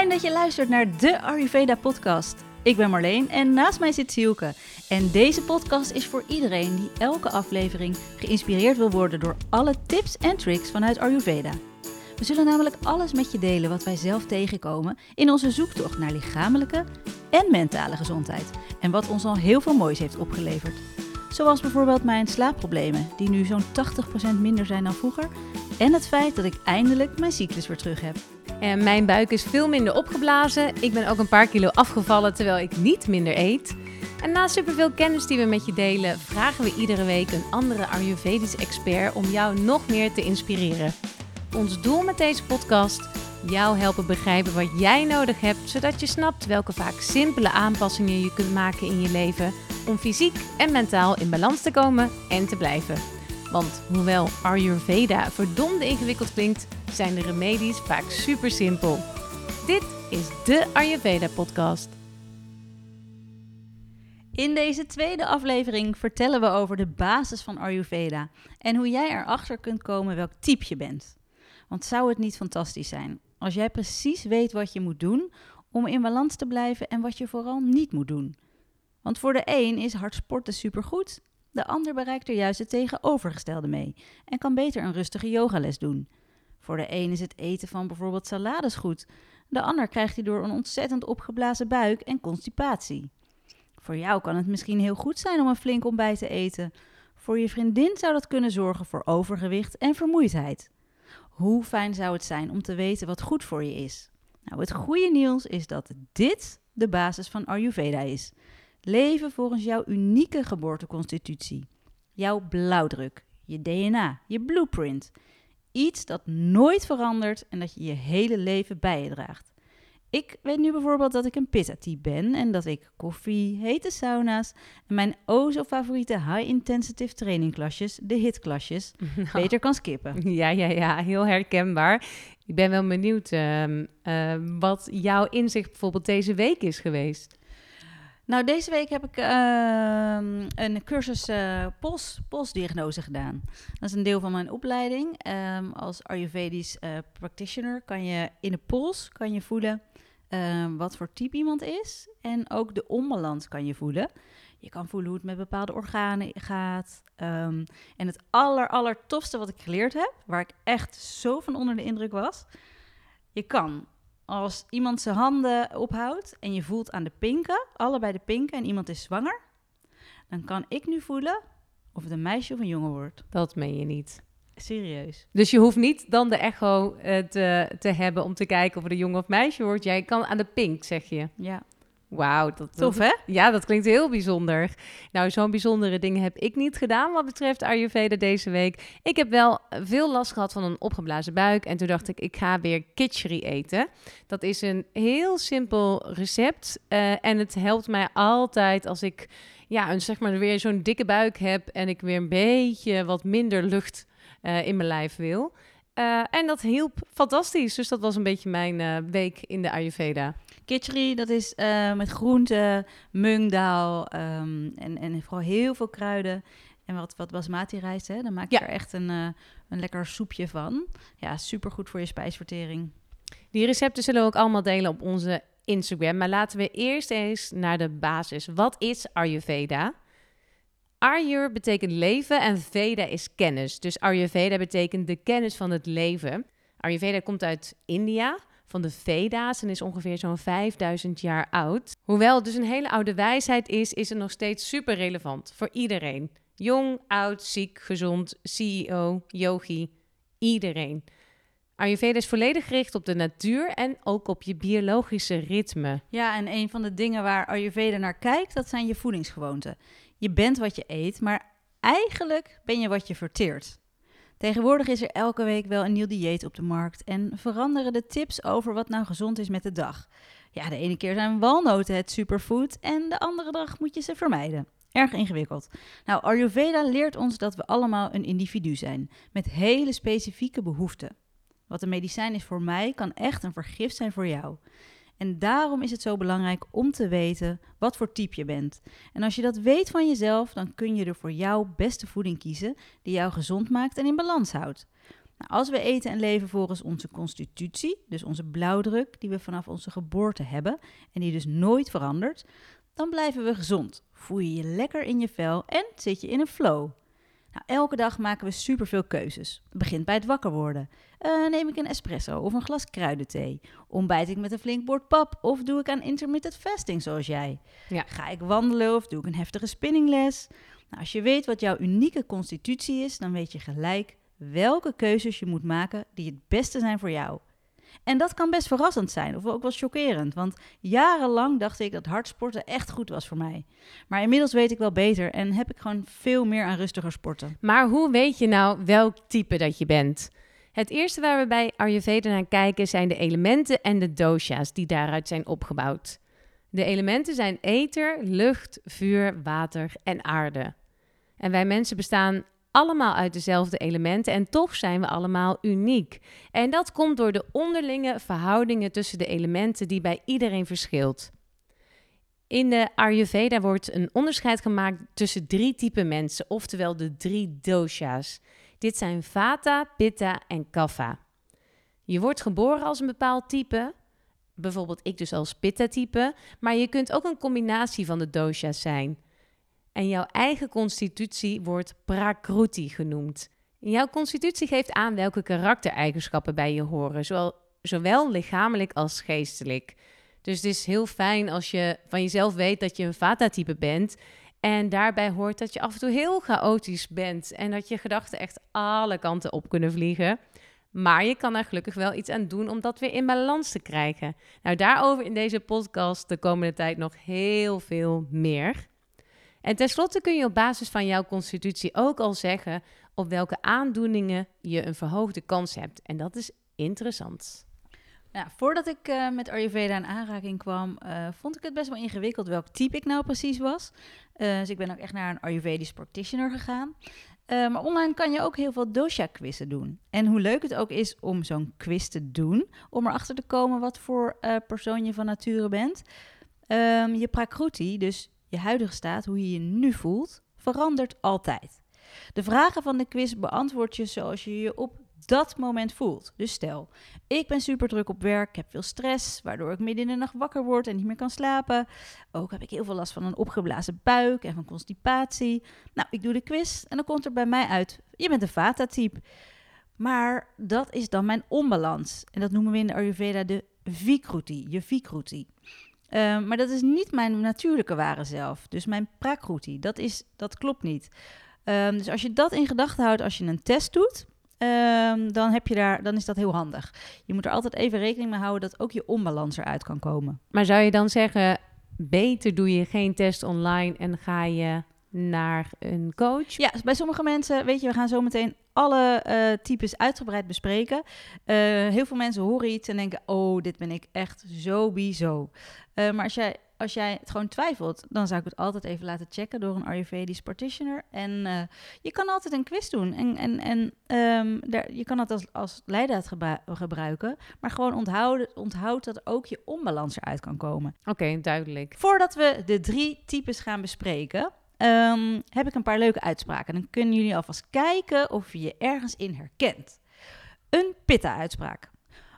Fijn dat je luistert naar de Ayurveda podcast. Ik ben Marleen en naast mij zit Sielke. En deze podcast is voor iedereen die elke aflevering geïnspireerd wil worden door alle tips en tricks vanuit Ayurveda. We zullen namelijk alles met je delen wat wij zelf tegenkomen in onze zoektocht naar lichamelijke en mentale gezondheid. En wat ons al heel veel moois heeft opgeleverd. Zoals bijvoorbeeld mijn slaapproblemen, die nu zo'n 80% minder zijn dan vroeger. En het feit dat ik eindelijk mijn cyclus weer terug heb. En mijn buik is veel minder opgeblazen. Ik ben ook een paar kilo afgevallen terwijl ik niet minder eet. En na superveel kennis die we met je delen, vragen we iedere week een andere Ayurvedisch expert om jou nog meer te inspireren. Ons doel met deze podcast: jou helpen begrijpen wat jij nodig hebt, zodat je snapt welke vaak simpele aanpassingen je kunt maken in je leven om fysiek en mentaal in balans te komen en te blijven. Want hoewel Ayurveda verdomde ingewikkeld klinkt, zijn de remedies vaak super simpel. Dit is de Ayurveda podcast. In deze tweede aflevering vertellen we over de basis van Ayurveda en hoe jij erachter kunt komen welk type je bent. Want zou het niet fantastisch zijn als jij precies weet wat je moet doen om in balans te blijven en wat je vooral niet moet doen? Want voor de een is hard sporten supergoed, de ander bereikt er juist het tegenovergestelde mee en kan beter een rustige yogales doen. Voor de een is het eten van bijvoorbeeld salades goed, de ander krijgt hierdoor een ontzettend opgeblazen buik en constipatie. Voor jou kan het misschien heel goed zijn om een flink ontbijt te eten. Voor je vriendin zou dat kunnen zorgen voor overgewicht en vermoeidheid. Hoe fijn zou het zijn om te weten wat goed voor je is? Nou, het goede nieuws is dat dit de basis van Ayurveda is. Leven volgens jouw unieke geboorteconstitutie. Jouw blauwdruk, je DNA, je blueprint. Iets dat nooit verandert en dat je je hele leven bij je draagt. Ik weet nu bijvoorbeeld dat ik een pitta-type ben en dat ik koffie, hete sauna's en mijn o zo favoriete high-intensive trainingklasjes, de hitklasjes, nou. beter kan skippen. Ja, ja, ja, heel herkenbaar. Ik ben wel benieuwd uh, uh, wat jouw inzicht bijvoorbeeld deze week is geweest. Nou, deze week heb ik uh, een cursus uh, pols, polsdiagnose gedaan. Dat is een deel van mijn opleiding. Um, als Ayurvedisch uh, practitioner kan je in de pols kan je voelen ehm, wat voor type iemand is. En ook de onbalans kan je voelen. Je kan voelen hoe het met bepaalde organen gaat. En het aller, aller tofste wat ik geleerd heb, waar ik echt zo van onder de indruk was. Je kan als iemand zijn handen ophoudt en je voelt aan de pinken, allebei de pinken, en iemand is zwanger, dan kan ik nu voelen of het een meisje of een jongen wordt. Dat meen je niet. Serieus. Dus je hoeft niet dan de echo uh, te, te hebben om te kijken of het een jongen of meisje wordt. Jij kan aan de pink, zeg je. Ja. Wauw, dat, tof hè? Ja, dat klinkt heel bijzonder. Nou, zo'n bijzondere dingen heb ik niet gedaan wat betreft Ayurveda deze week. Ik heb wel veel last gehad van een opgeblazen buik en toen dacht ik, ik ga weer kitchery eten. Dat is een heel simpel recept uh, en het helpt mij altijd als ik ja, een, zeg maar weer zo'n dikke buik heb en ik weer een beetje wat minder lucht uh, in mijn lijf wil. Uh, en dat hielp fantastisch. Dus dat was een beetje mijn week in de Ayurveda. Kitchery, dat is uh, met groenten, mungdaal um, en, en vooral heel veel kruiden. En wat, wat basmati rijst, hè? dan maak je ja. er echt een, uh, een lekker soepje van. Ja, supergoed voor je spijsvertering. Die recepten zullen we ook allemaal delen op onze Instagram. Maar laten we eerst eens naar de basis. Wat is Ayurveda? Ayur betekent leven en Veda is kennis. Dus Ayurveda betekent de kennis van het leven. Ayurveda komt uit India van de Veda's en is ongeveer zo'n 5000 jaar oud. Hoewel het dus een hele oude wijsheid is, is het nog steeds super relevant voor iedereen. Jong, oud, ziek, gezond, CEO, yogi, iedereen. Ayurveda is volledig gericht op de natuur en ook op je biologische ritme. Ja, en een van de dingen waar Ayurveda naar kijkt, dat zijn je voedingsgewoonten. Je bent wat je eet, maar eigenlijk ben je wat je verteert. Tegenwoordig is er elke week wel een nieuw dieet op de markt en veranderen de tips over wat nou gezond is met de dag. Ja, de ene keer zijn walnoten het superfood en de andere dag moet je ze vermijden. Erg ingewikkeld. Nou, Ayurveda leert ons dat we allemaal een individu zijn met hele specifieke behoeften. Wat een medicijn is voor mij, kan echt een vergif zijn voor jou. En daarom is het zo belangrijk om te weten wat voor type je bent. En als je dat weet van jezelf, dan kun je er voor jouw beste voeding kiezen die jou gezond maakt en in balans houdt. Nou, als we eten en leven volgens onze constitutie, dus onze blauwdruk die we vanaf onze geboorte hebben en die dus nooit verandert, dan blijven we gezond, voel je je lekker in je vel en zit je in een flow. Nou, elke dag maken we superveel keuzes. Het begint bij het wakker worden. Uh, neem ik een espresso of een glas kruidenthee? Ontbijt ik met een flink bord pap of doe ik aan intermittent fasting zoals jij? Ja. Ga ik wandelen of doe ik een heftige spinningles? Nou, als je weet wat jouw unieke constitutie is, dan weet je gelijk welke keuzes je moet maken die het beste zijn voor jou. En dat kan best verrassend zijn, of ook wel chockerend. Want jarenlang dacht ik dat hardsporten echt goed was voor mij. Maar inmiddels weet ik wel beter en heb ik gewoon veel meer aan rustiger sporten. Maar hoe weet je nou welk type dat je bent? Het eerste waar we bij Ayurveda naar kijken zijn de elementen en de dosha's die daaruit zijn opgebouwd. De elementen zijn ether, lucht, vuur, water en aarde. En wij mensen bestaan allemaal uit dezelfde elementen en toch zijn we allemaal uniek. En dat komt door de onderlinge verhoudingen tussen de elementen die bij iedereen verschilt. In de Ayurveda wordt een onderscheid gemaakt tussen drie typen mensen, oftewel de drie dosha's. Dit zijn Vata, Pitta en Kapha. Je wordt geboren als een bepaald type, bijvoorbeeld ik dus als Pitta-type, maar je kunt ook een combinatie van de dosha's zijn. En jouw eigen constitutie wordt prakruti genoemd. Jouw constitutie geeft aan welke karaktereigenschappen bij je horen, zowel, zowel lichamelijk als geestelijk. Dus het is heel fijn als je van jezelf weet dat je een vata-type bent. En daarbij hoort dat je af en toe heel chaotisch bent. En dat je gedachten echt alle kanten op kunnen vliegen. Maar je kan er gelukkig wel iets aan doen om dat weer in balans te krijgen. Nou, daarover in deze podcast de komende tijd nog heel veel meer. En tenslotte kun je op basis van jouw constitutie ook al zeggen op welke aandoeningen je een verhoogde kans hebt. En dat is interessant. Nou, voordat ik uh, met Ayurveda in aanraking kwam, uh, vond ik het best wel ingewikkeld welk type ik nou precies was. Uh, dus ik ben ook echt naar een Ayurvedisch practitioner gegaan. maar online kan je ook heel veel dosha-quizzen doen. En hoe leuk het ook is om zo'n quiz te doen, om erachter te komen wat voor persoon je van nature bent. Um, je prakruti, dus je huidige staat, hoe je je nu voelt, verandert altijd. De vragen van de quiz beantwoord je zoals je je op dat moment voelt. Dus stel, ik ben super druk op werk, ik heb veel stress, waardoor ik midden in de nacht wakker word en niet meer kan slapen. Ook heb ik heel veel last van een opgeblazen buik en van constipatie. Nou, ik doe de quiz en dan komt er bij mij uit, je bent een Vata-type. Maar dat is dan mijn onbalans. En dat noemen we in de Ayurveda de Vikruti, je Vikruti. Um, maar dat is niet mijn natuurlijke ware zelf. Dus mijn prakruti, dat, is, dat klopt niet. Um, dus als je dat in gedachten houdt als je een test doet, um, dan, heb je daar, dan is dat heel handig. Je moet er altijd even rekening mee houden dat ook je onbalans eruit kan komen. Maar zou je dan zeggen, beter doe je geen test online en ga je naar een coach? Ja, bij sommige mensen, weet je, we gaan zo meteen alle uh, types uitgebreid bespreken. Uh, heel veel mensen horen iets en denken, oh, dit ben ik echt zo bizo. Uh, maar als jij, als jij het gewoon twijfelt, dan zou ik het altijd even laten checken door een Ayurvedisch practitioner. En je kan altijd een quiz doen. En, en, en um, daar, je kan het als, als leidraad gebru gebruiken. Maar gewoon onthoud, onthoud dat ook je onbalans eruit kan komen. Oké, okay, duidelijk. Voordat we de drie types gaan bespreken, um, heb ik een paar leuke uitspraken. Dan kunnen jullie alvast kijken of je je ergens in herkent. Een pitta-uitspraak.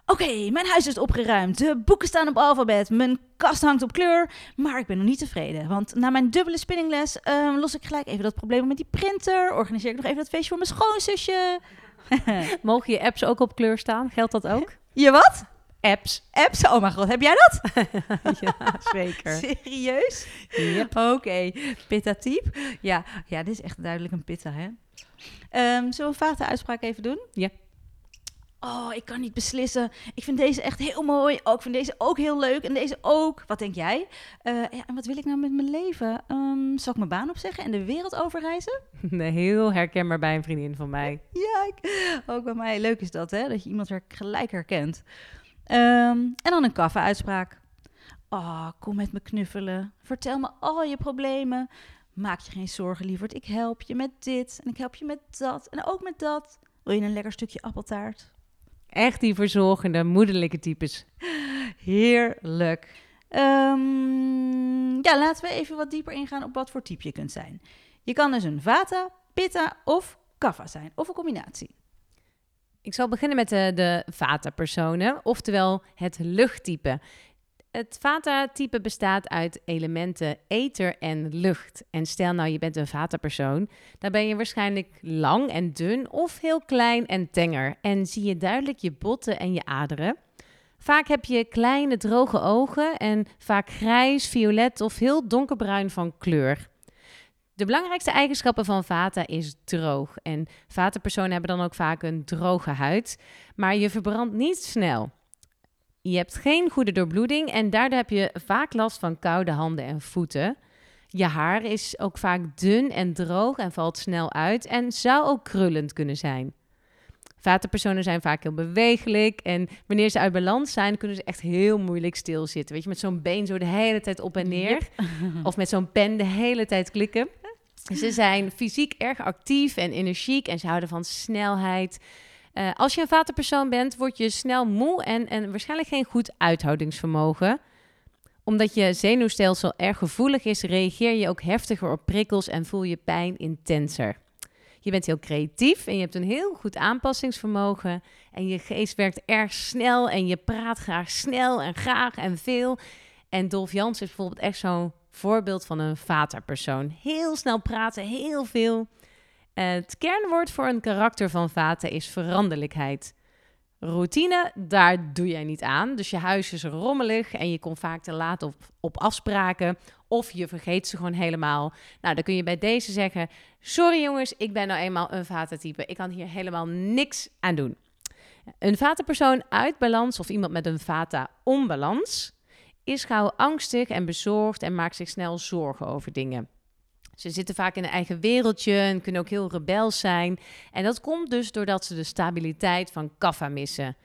Oké, okay, mijn huis is opgeruimd, de boeken staan op alfabet, mijn kast hangt op kleur, maar ik ben nog niet tevreden. Want na mijn dubbele spinningles um, los ik gelijk even dat probleem met die printer, organiseer ik nog even dat feestje voor mijn schoonzusje. Mogen je apps ook op kleur staan? Geldt dat ook? Je wat? Apps. Apps? Oh mijn god, heb jij dat? ja, zeker. Serieus? Yep. Oké, okay. pitta-type. Ja. ja, dit is echt duidelijk een pitta, hè? Um, zullen we een vage uitspraak even doen? Ja. Oh, ik kan niet beslissen. Ik vind deze echt heel mooi. Oh, ik vind deze ook heel leuk. En deze ook. Wat denk jij? Uh, ja, en wat wil ik nou met mijn leven? Um, zal ik mijn baan opzeggen en de wereld overreizen? Nee, heel herkenbaar bij een vriendin van mij. Ja, ik, ook bij mij. Leuk is dat, hè? Dat je iemand er gelijk herkent. Um, en dan een kaffe-uitspraak. Oh, kom met me knuffelen. Vertel me al je problemen. Maak je geen zorgen, lieverd. Ik help je met dit en ik help je met dat en ook met dat. Wil je een lekker stukje appeltaart? Echt die verzorgende, moederlijke types. Heerlijk. Um, ja, laten we even wat dieper ingaan op wat voor type je kunt zijn. Je kan dus een vata, pitta of kaffa zijn, of een combinatie. Ik zal beginnen met de, de Vata-personen, oftewel het luchttype. Het Vata-type bestaat uit elementen ether en lucht. En stel nou, je bent een Vata-persoon, dan ben je waarschijnlijk lang en dun of heel klein en tenger. En zie je duidelijk je botten en je aderen. Vaak heb je kleine droge ogen en vaak grijs, violet of heel donkerbruin van kleur. De belangrijkste eigenschappen van vata is droog. En vata-personen hebben dan ook vaak een droge huid, maar je verbrandt niet snel. Je hebt geen goede doorbloeding en daardoor heb je vaak last van koude handen en voeten. Je haar is ook vaak dun en droog en valt snel uit en zou ook krullend kunnen zijn. Vatenpersonen zijn vaak heel bewegelijk en wanneer ze uit balans zijn, kunnen ze echt heel moeilijk stilzitten. Weet je, met zo'n been zo de hele tijd op en neer. Of met zo'n pen de hele tijd klikken. Ze zijn fysiek erg actief en energiek en ze houden van snelheid. Uh, als je een vatenpersoon bent, word je snel moe en, en waarschijnlijk geen goed uithoudingsvermogen. Omdat je zenuwstelsel erg gevoelig is, reageer je ook heftiger op prikkels en voel je pijn intenser. Je bent heel creatief en je hebt een heel goed aanpassingsvermogen. En je geest werkt erg snel en je praat graag snel en graag en veel. En Dolf Jans is bijvoorbeeld echt zo'n voorbeeld van een vaterpersoon. Heel snel praten, heel veel. Het kernwoord voor een karakter van Vata is veranderlijkheid. Routine, daar doe jij niet aan. Dus je huis is rommelig en je komt vaak te laat op, op afspraken. Of je vergeet ze gewoon helemaal. Nou, dan kun je bij deze zeggen: Sorry jongens, ik ben nou eenmaal een Vata-type. Ik kan hier helemaal niks aan doen. Een Vata-persoon uit balans of iemand met een Vata-onbalans is gauw angstig en bezorgd en maakt zich snel zorgen over dingen. Ze zitten vaak in een eigen wereldje en kunnen ook heel rebels zijn. En dat komt dus doordat ze de stabiliteit van kaffa missen.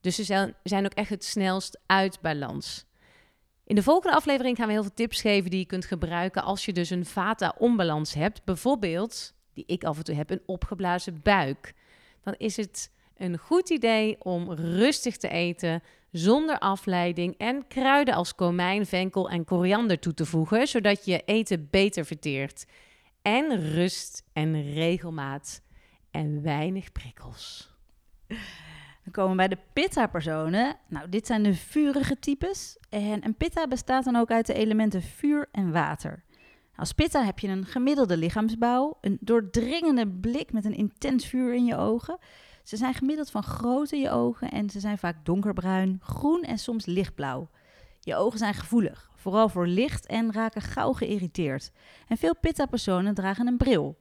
Dus ze zijn ook echt het snelst uit balans. In de volgende aflevering gaan we heel veel tips geven die je kunt gebruiken als je dus een vata-onbalans hebt. Bijvoorbeeld, die ik af en toe heb, een opgeblazen buik. Dan is het een goed idee om rustig te eten, zonder afleiding en kruiden als komijn, venkel en koriander toe te voegen, zodat je eten beter verteert. En rust en regelmaat en weinig prikkels. Dan komen we bij de pitta-personen. Nou, dit zijn de vurige types. En een pitta bestaat dan ook uit de elementen vuur en water. Als pitta heb je een gemiddelde lichaamsbouw, een doordringende blik met een intens vuur in je ogen ze zijn gemiddeld van grootte je ogen en ze zijn vaak donkerbruin, groen en soms lichtblauw. Je ogen zijn gevoelig, vooral voor licht en raken gauw geïrriteerd. En veel pitta-personen dragen een bril.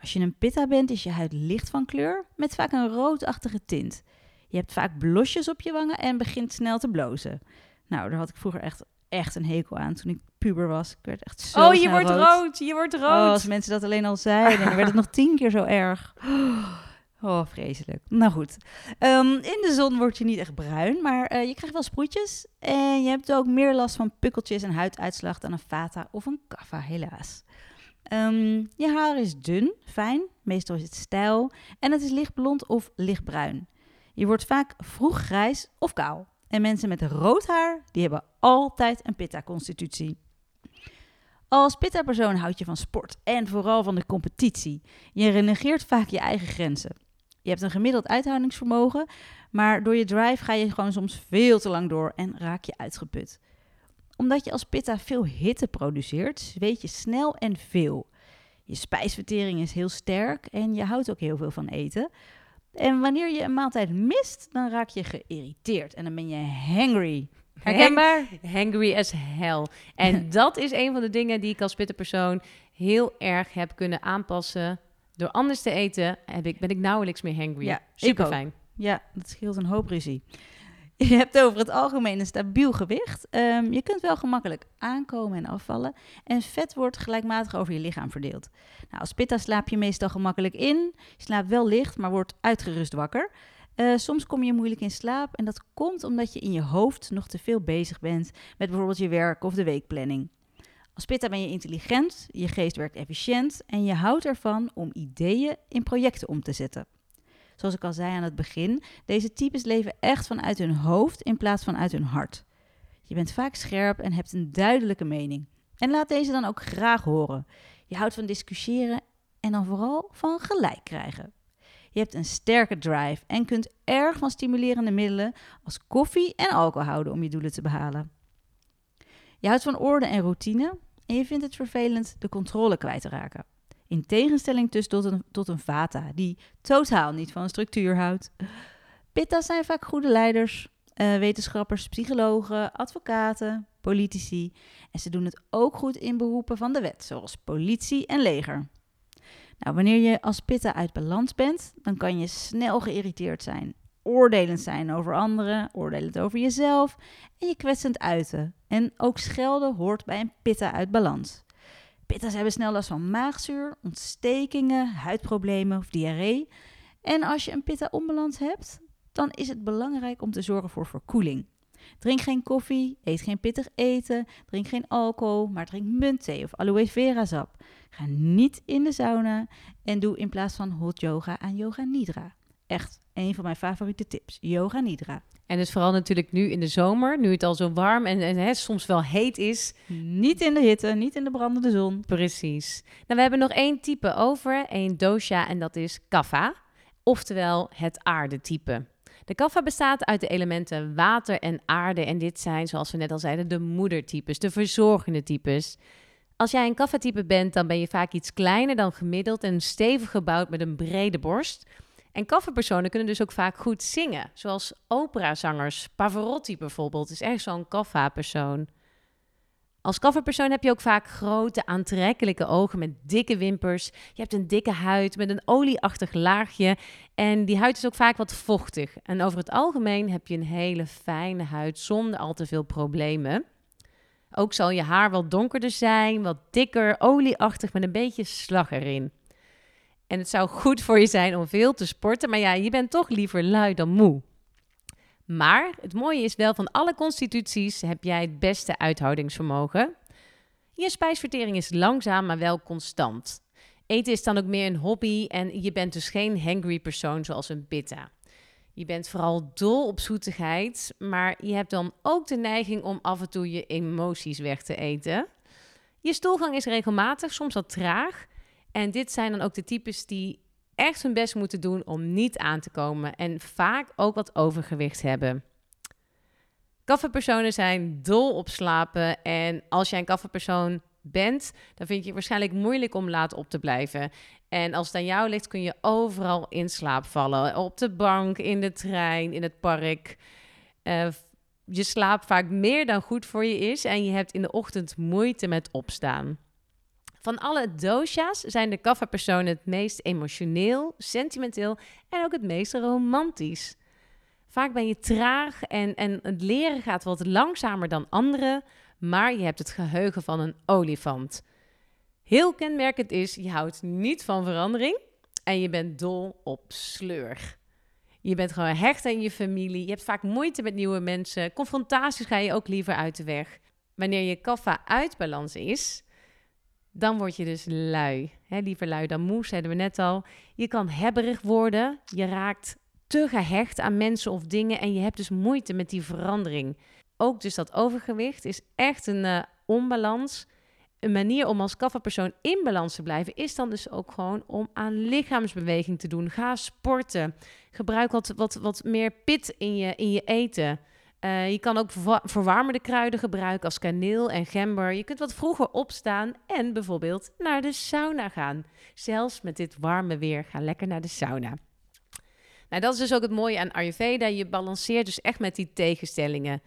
Als je een pitta bent, is je huid licht van kleur, met vaak een roodachtige tint. Je hebt vaak blosjes op je wangen en begint snel te blozen. Nou, daar had ik vroeger echt, echt een hekel aan toen ik puber was. Ik werd echt zo Oh, je wordt rood. Je wordt rood. Oh, als mensen dat alleen al zeiden, dan werd het nog tien keer zo erg. Oh, vreselijk. Nou goed. Ehm, in de zon word je niet echt bruin, maar uh, je krijgt wel sproetjes. En je hebt ook meer last van pukkeltjes en huiduitslag dan een fata of een kaffa, helaas. Um, je haar is dun, fijn, meestal is het stijl. En het is lichtblond of lichtbruin. Je wordt vaak vroeg grijs of kaal. En mensen met rood haar, die hebben altijd een pitta-constitutie. Als pitta-persoon houd je van sport en vooral van de competitie. Je renegeert vaak je eigen grenzen. Je hebt een gemiddeld uithoudingsvermogen, maar door je drive ga je gewoon soms veel te lang door en raak je uitgeput. Omdat je als pitta veel hitte produceert, zweet je snel en veel. Je spijsvertering is heel sterk en je houdt ook heel veel van eten. En wanneer je een maaltijd mist, dan raak je geïrriteerd en dan ben je hangry. Herkenbaar? Hangry as hell. En dat is een van de dingen die ik als pittenpersoon heel erg heb kunnen aanpassen door anders te eten heb ik, ben ik nauwelijks meer hangry. Ja, Super fijn. Ja, dat scheelt een hoop ruzie. Je hebt over het algemeen een stabiel gewicht. Um, je kunt wel gemakkelijk aankomen en afvallen. En vet wordt gelijkmatig over je lichaam verdeeld. Nou, als pitta slaap je meestal gemakkelijk in. Je slaapt wel licht, maar wordt uitgerust wakker. Uh, soms kom je moeilijk in slaap en dat komt omdat je in je hoofd nog te veel bezig bent met bijvoorbeeld je werk of de weekplanning. Als pitta ben je intelligent, je geest werkt efficiënt en je houdt ervan om ideeën in projecten om te zetten. Zoals ik al zei aan het begin, deze types leven echt vanuit hun hoofd in plaats van uit hun hart. Je bent vaak scherp en hebt een duidelijke mening. En laat deze dan ook graag horen. Je houdt van discussiëren en dan vooral van gelijk krijgen. Je hebt een sterke drive en kunt erg van stimulerende middelen als koffie en alcohol houden om je doelen te behalen. Je houdt van orde en routine en je vindt het vervelend de controle kwijt te raken. In tegenstelling dus tot een, tot een vata die totaal niet van structuur houdt. Pitta's zijn vaak goede leiders, uh, wetenschappers, psychologen, advocaten, politici. En ze doen het ook goed in beroepen van de wet, zoals politie en leger. Nou, wanneer je als pitta uit balans bent, dan kan je snel geïrriteerd zijn, oordelend zijn over anderen, oordelend over jezelf en je kwetsend uiten. En ook schelden hoort bij een pitta uit balans. Pitta's hebben snel last van maagzuur, ontstekingen, huidproblemen of diarree. En als je een pitta onbalans hebt, dan is het belangrijk om te zorgen voor verkoeling. Drink geen koffie, eet geen pittig eten, drink geen alcohol, maar drink muntthee of aloe vera sap. Ga niet in de sauna en doe in plaats van hot yoga aan yoga nidra. Echt een van mijn favoriete tips, yoga nidra. En dus vooral natuurlijk nu in de zomer, nu het al zo warm en, en hè, soms wel heet is. Niet in de hitte, niet in de brandende zon. Precies. Nou, we hebben nog één type over, één dosha en dat is kapha, oftewel het aardetype. De kaffa bestaat uit de elementen water en aarde. En dit zijn, zoals we net al zeiden, de moedertypes, de verzorgende types. Als jij een kaffa-type bent, dan ben je vaak iets kleiner dan gemiddeld en stevig gebouwd met een brede borst. En kaffa-personen kunnen dus ook vaak goed zingen, zoals operazangers. Pavarotti bijvoorbeeld is echt zo'n kaffa-persoon. Als coverpersoon heb je ook vaak grote, aantrekkelijke ogen met dikke wimpers. Je hebt een dikke huid met een olieachtig laagje. En die huid is ook vaak wat vochtig. En over het algemeen heb je een hele fijne huid zonder al te veel problemen. Ook zal je haar wel donkerder zijn, wat dikker, olieachtig met een beetje slag erin. En het zou goed voor je zijn om veel te sporten, maar ja, je bent toch liever lui dan moe. Maar het mooie is wel, van alle constituties heb jij het beste uithoudingsvermogen. Je spijsvertering is langzaam, maar wel constant. Eten is dan ook meer een hobby en je bent dus geen hangry persoon zoals een pitta. Je bent vooral dol op zoetigheid, maar je hebt dan ook de neiging om af en toe je emoties weg te eten. Je stoelgang is regelmatig, soms wat traag. En dit zijn dan ook de types die echt hun best moeten doen om niet aan te komen en vaak ook wat overgewicht hebben. Kaffepersonen zijn dol op slapen en als jij een kaffepersoon bent, dan vind je het waarschijnlijk moeilijk om laat op te blijven. En als het aan jou ligt, kun je overal in slaap vallen. Op de bank, in de trein, in het park. Uh, je slaapt vaak meer dan goed voor je is en je hebt in de ochtend moeite met opstaan. Van alle dosha's zijn de kaffa-personen het meest emotioneel, sentimenteel en ook het meest romantisch. Vaak ben je traag en, en het leren gaat wat langzamer dan anderen, maar je hebt het geheugen van een olifant. Heel kenmerkend is, je houdt niet van verandering en je bent dol op sleur. Je bent gewoon hecht aan je familie, je hebt vaak moeite met nieuwe mensen, confrontaties ga je ook liever uit de weg. Wanneer je kaffa uit balans is, dan word je dus lui. Hè, liever lui dan moe, zeiden we net al. Je kan hebberig worden. Je raakt te gehecht aan mensen of dingen en je hebt dus moeite met die verandering. Ook dus dat overgewicht is echt een uh, onbalans. Een manier om als kafferpersoon in balans te blijven is dan dus ook gewoon om aan lichaamsbeweging te doen. Ga sporten. Gebruik wat, wat, wat meer pit in je, in je eten. Uh, je kan ook verwarmende kruiden gebruiken als kaneel en gember. Je kunt wat vroeger opstaan en bijvoorbeeld naar de sauna gaan. Zelfs met dit warme weer, ga lekker naar de sauna. Nou, dat is dus ook het mooie aan Ayurveda. Je balanceert dus echt met die tegenstellingen.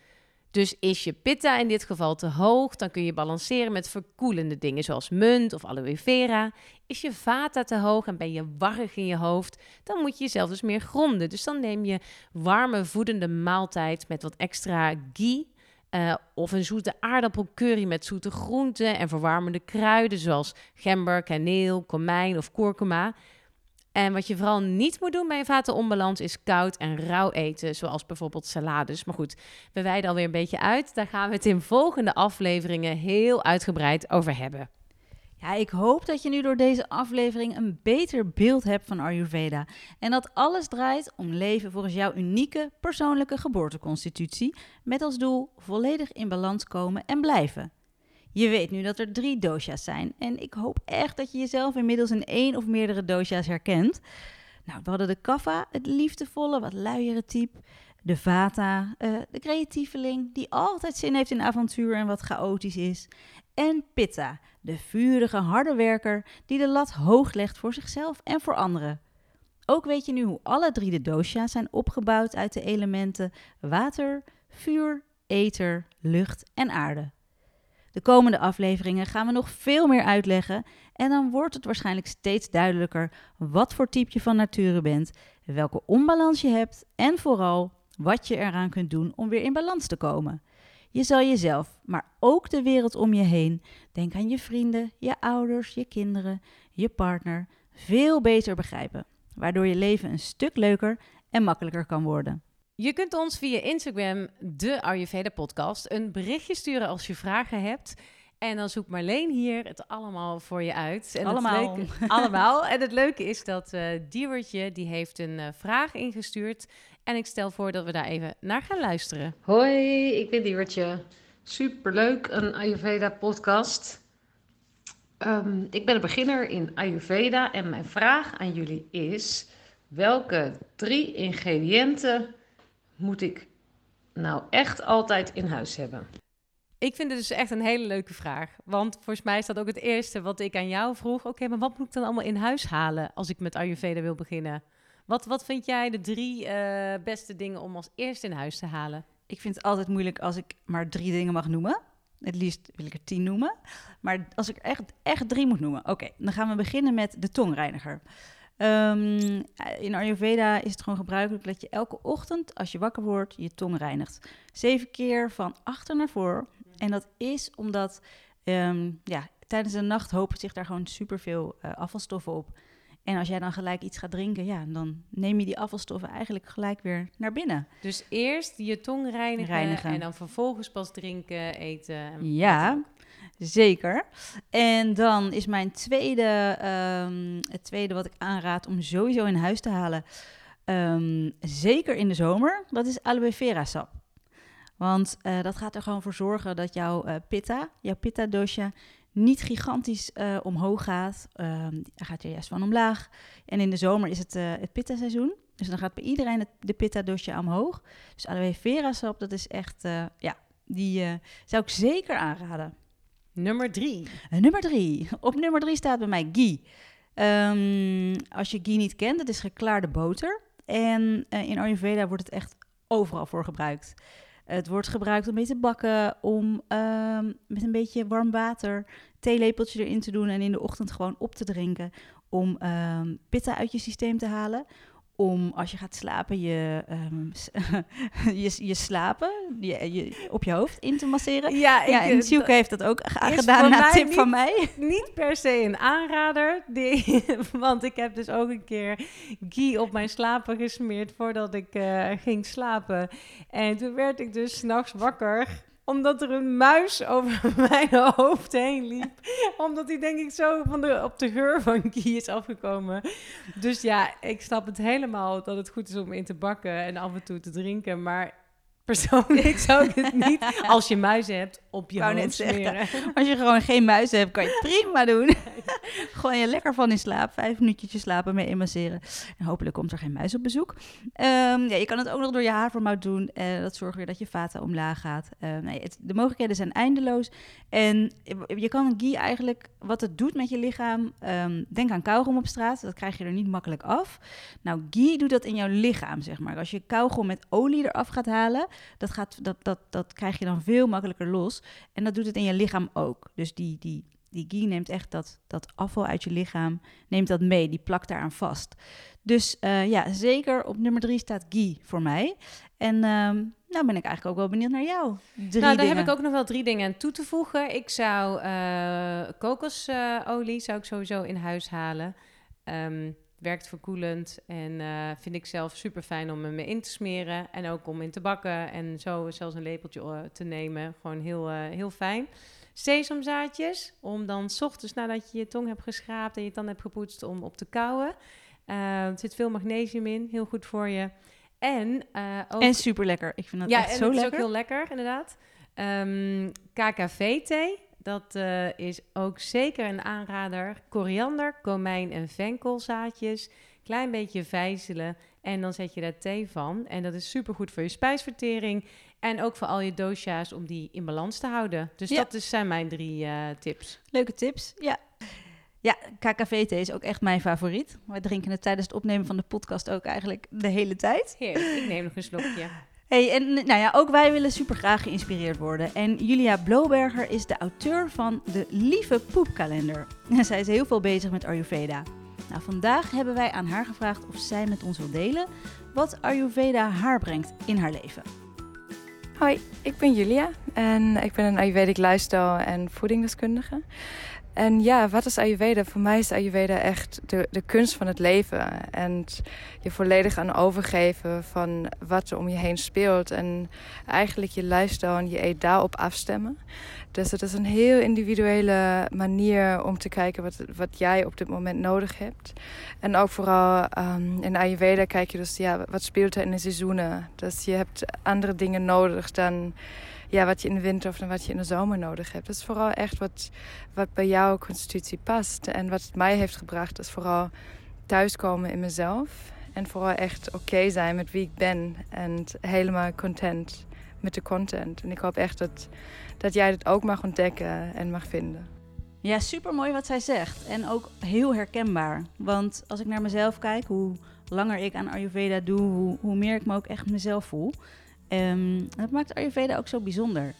Dus is je pitta in dit geval te hoog, dan kun je balanceren met verkoelende dingen zoals munt of aloe vera. Is je vata te hoog en ben je warrig in je hoofd, dan moet je jezelf dus meer gronden. Dus dan neem je warme voedende maaltijd met wat extra ghee. Uh, of een zoete aardappelcurry met zoete groenten en verwarmende kruiden zoals gember, kaneel, komijn of kurkuma. En wat je vooral niet moet doen bij een vatenonbalans is koud en rauw eten, zoals bijvoorbeeld salades. Maar goed, we wijden alweer een beetje uit. Daar gaan we het in volgende afleveringen heel uitgebreid over hebben. Ja, ik hoop dat je nu door deze aflevering een beter beeld hebt van Ayurveda. En dat alles draait om leven volgens jouw unieke persoonlijke geboorteconstitutie. Met als doel volledig in balans komen en blijven. Je weet nu dat er drie dosha's zijn en ik hoop echt dat je jezelf inmiddels in één of meerdere dosha's herkent. Nou, we hadden de kaffa, het liefdevolle, wat luiere type. De vata, uh, de creatieveling, die altijd zin heeft in avontuur en wat chaotisch is. En pitta, de vurige, harde werker die de lat hoog legt voor zichzelf en voor anderen. Ook weet je nu hoe alle drie de dosha's zijn opgebouwd uit de elementen water, vuur, ether, lucht en aarde. De komende afleveringen gaan we nog veel meer uitleggen en dan wordt het waarschijnlijk steeds duidelijker wat voor type je van nature bent, welke onbalans je hebt en vooral wat je eraan kunt doen om weer in balans te komen. Je zal jezelf, maar ook de wereld om je heen, denk aan je vrienden, je ouders, je kinderen, je partner, veel beter begrijpen, waardoor je leven een stuk leuker en makkelijker kan worden. Je kunt ons via Instagram, de Ayurveda podcast, een berichtje sturen als je vragen hebt. En dan zoekt Marleen hier het allemaal voor je uit. En allemaal. Het leuke, allemaal. En het leuke is dat uh, Diewertje, die heeft een uh, vraag ingestuurd. En ik stel voor dat we daar even naar gaan luisteren. Hoi, ik ben Diewertje. Superleuk, een Ayurveda podcast. Um, ik ben een beginner in Ayurveda en mijn vraag aan jullie is... welke drie ingrediënten moet ik nou echt altijd in huis hebben? Ik vind het dus echt een hele leuke vraag. Want volgens mij is dat ook het eerste wat ik aan jou vroeg. Oké, maar wat moet ik dan allemaal in huis halen als ik met Ayurveda wil beginnen? Wat, wat vind jij de drie uh, beste dingen om als eerste in huis te halen? Ik vind het altijd moeilijk als ik maar drie dingen mag noemen. Het liefst wil ik er tien noemen. Maar als ik echt, echt drie moet noemen. Oké, dan gaan we beginnen met de tongreiniger. Um, in Ayurveda is het gewoon gebruikelijk dat je elke ochtend, als je wakker wordt, je tong reinigt. Zeven keer van achter naar voor. En dat is omdat um, ja, tijdens de nacht hopen zich daar gewoon superveel uh, afvalstoffen op. En als jij dan gelijk iets gaat drinken, ja, dan neem je die afvalstoffen eigenlijk gelijk weer naar binnen. Dus eerst je tong reinigen, reinigen. en dan vervolgens pas drinken, eten. ja, zeker. En dan is mijn tweede, um, het tweede wat ik aanraad om sowieso in huis te halen, um, zeker in de zomer, dat is aloe vera sap. Want uh, dat gaat er gewoon voor zorgen dat jouw uh, pitta, jouw pitta dosha, niet gigantisch uh, omhoog gaat. Uh, hij gaat er juist van omlaag. En in de zomer is het het pitta seizoen. Dus dan gaat bij iedereen de pitta dosje omhoog. Dus aloe vera sap, dat is echt, ja, die zou ik zeker aanraden. Nummer drie. nummer drie. Op nummer drie staat bij mij ghee. Um, als je ghee niet kent, dat is geklaarde boter. En in Ayurveda wordt het echt overal voor gebruikt. Het wordt gebruikt om mee te bakken, om um, met een beetje warm water theelepeltje erin te doen en in de ochtend gewoon op te drinken. Om um, pitta uit je systeem te halen. Om als je gaat slapen, je, um, je, je slapen je, je, op je hoofd in te masseren. Ja, ik, ja en Siuke heeft dat ook gedaan na tip niet, van mij. Niet per se een aanrader, die, want ik heb dus ook een keer ghee op mijn slapen gesmeerd voordat ik uh, ging slapen. En toen werd ik dus s'nachts wakker omdat er een muis over mijn hoofd heen liep. omdat hij denk ik zo van de, op de geur van ghee is afgekomen. Dus ja, ik snap het helemaal dat het goed is om in te bakken en af en toe te drinken. Maar persoonlijk zou ik het niet, als je muizen hebt, op je hoofd smeren. Als je gewoon geen muizen hebt, kan je het prima doen. gewoon je lekker van in slaap, vijf minuutjes slapen, mee inmasseren. En hopelijk komt er geen muis op bezoek. Um, ja, je kan het ook nog door je havermout doen. Uh, dat zorgt weer dat je vata omlaag gaat. Uh, nee, het, de mogelijkheden zijn eindeloos. En je kan ghee eigenlijk, wat het doet met je lichaam, um, denk aan kauwgom op straat. Dat krijg je er niet makkelijk af. Nou, ghee doet dat in jouw lichaam, zeg maar. Als je kauwgom met olie eraf gaat halen, dat, gaat, dat, dat, dat krijg je dan veel makkelijker los. En dat doet het in je lichaam ook. Dus die, die, die ghee neemt echt dat, dat afval uit je lichaam, neemt dat mee. Die plakt daaraan vast. Dus uh, ja, zeker op nummer drie staat ghee voor mij. En um, nou ben ik eigenlijk ook wel benieuwd naar jou. Drie nou, daar dingen. heb ik ook nog wel drie dingen aan toe te voegen. Ik zou uh, kokosolie zou ik sowieso in huis halen. Um, werkt verkoelend en uh, vind ik zelf super fijn om me in te smeren en ook om in te bakken en zo zelfs een lepeltje uh, te nemen. Gewoon heel, uh, heel fijn. Sesamzaadjes, om dan s ochtends nadat je je tong hebt geschraapt en je tanden hebt gepoetst om op te kauwen. er zit veel magnesium in, heel goed voor je. En, ook, en super lekker. Ik vind dat ja, echt en zo het is lekker. ook heel lekker, inderdaad. Um, KKV-thee, dat uh, is ook zeker een aanrader. Koriander, komijn en venkelzaadjes. klein beetje vijzelen en dan zet je daar thee van. En dat is supergoed voor je spijsvertering en ook voor al je dosha's om die in balans te houden. Dus Ja. dat is, zijn mijn drie eh, tips. Leuke tips, ja. Ja, KKV-thee is ook echt mijn favoriet. Wij drinken het tijdens het opnemen van de podcast ook eigenlijk de hele tijd. Heerlijk, ik neem nog een slokje. Hey, en nou ja, ook wij willen super graag geïnspireerd worden. En Julia Bloberger is de auteur van de Lieve Poepkalender. En zij is heel veel bezig met Ayurveda. Nou, vandaag hebben wij aan haar gevraagd of zij met ons wil delen wat Ayurveda haar brengt in haar leven. Hoi, ik ben Julia en ik ben een Ayurvedic lifestyle en voedingdeskundige. En ja, wat is Ayurveda? Voor mij is Ayurveda echt de, de kunst van het leven. En je volledig aan overgeven van wat er om je heen speelt. En eigenlijk je lifestyle en je eet daarop afstemmen. Dus het is een heel individuele manier om te kijken wat, wat jij op dit moment nodig hebt. En ook vooral ehm, in Ayurveda kijk je dus, ja, wat speelt er in de seizoenen. Dus je hebt andere dingen nodig dan ja, wat je in de winter of wat je in de zomer nodig hebt. Dat is vooral echt wat, wat bij jouw constitutie past. En wat het mij heeft gebracht is vooral thuiskomen in mezelf. En vooral echt oké zijn met wie ik ben. En helemaal content met de content. En ik hoop echt dat, dat jij dit ook mag ontdekken en mag vinden. Ja, super mooi wat zij zegt. En ook heel herkenbaar. Want als ik naar mezelf kijk, hoe langer ik aan Ayurveda doe, hoe meer ik me ook echt mezelf voel. Ehm, dat maakt Ayurveda ook zo bijzonder.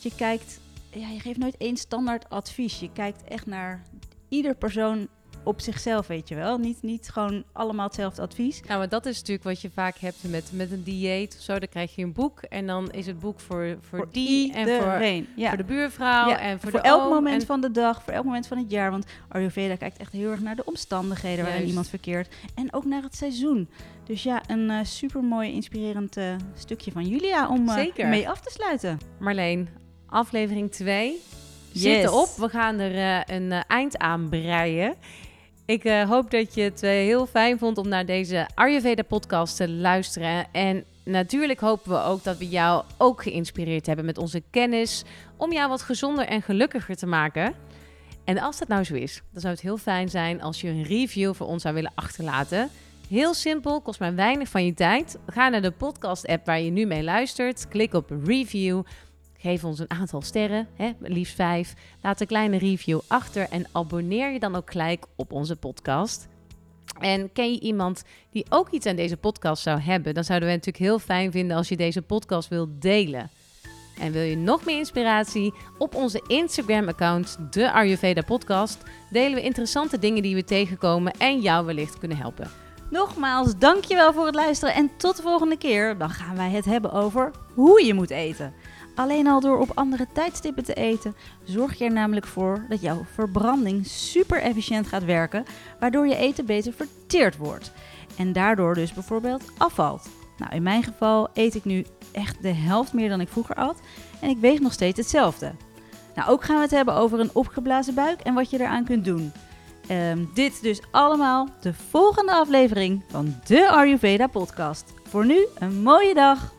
Je kijkt, ja, je geeft nooit één standaard advies. Je kijkt echt naar ieder persoon op zichzelf, weet je wel. Niet, niet gewoon allemaal hetzelfde advies. Nou, maar dat is natuurlijk wat je vaak hebt met, met een dieet of zo. Dan krijg je een boek en dan is het boek voor, voor, die en voor. Ja. voor de buurvrouw Ja, en voor, voor de elk oom moment en- van de dag, voor elk moment van het jaar. Want Ayurveda kijkt echt heel erg naar de omstandigheden waarin iemand verkeert. En ook naar het seizoen. Dus ja, een eh super mooi inspirerend eh, stukje van Julia om eh, mee af te sluiten. Marleen, aflevering 2 Yes. zit erop. We gaan er een eind aan breien. Ik eh, hoop dat je het eh, heel fijn vond om naar deze Ayurveda-podcast te luisteren. En natuurlijk hopen we ook dat we jou ook geïnspireerd hebben met onze kennis... om jou wat gezonder en gelukkiger te maken. En als dat nou zo is, dan zou het heel fijn zijn als je een review voor ons zou willen achterlaten... Heel simpel, kost maar weinig van je tijd. Ga naar de podcast-app waar je nu mee luistert. Klik op review. Geef ons een aantal sterren, hè, liefst vijf. Laat een kleine review achter en abonneer je dan ook gelijk op onze podcast. En ken je iemand die ook iets aan deze podcast zou hebben, dan zouden we het natuurlijk heel fijn vinden als je deze podcast wilt delen. En wil je nog meer inspiratie? Op onze Instagram-account, de Ayurveda Podcast, delen we interessante dingen die we tegenkomen en jou wellicht kunnen helpen. Nogmaals, dankjewel voor het luisteren en tot de volgende keer. Dan gaan wij het hebben over hoe je moet eten. Alleen al door op andere tijdstippen te eten, zorg je er namelijk voor dat jouw verbranding super efficiënt gaat werken, waardoor je eten beter verteerd wordt. En daardoor dus bijvoorbeeld afvalt. Nou, in mijn geval eet ik nu echt de helft meer dan ik vroeger at en ik weeg nog steeds hetzelfde. Nou, ook gaan we het hebben over een opgeblazen buik en wat je eraan kunt doen. Ehm, dit dus allemaal de volgende aflevering van de Ayurveda podcast. Voor nu een mooie dag.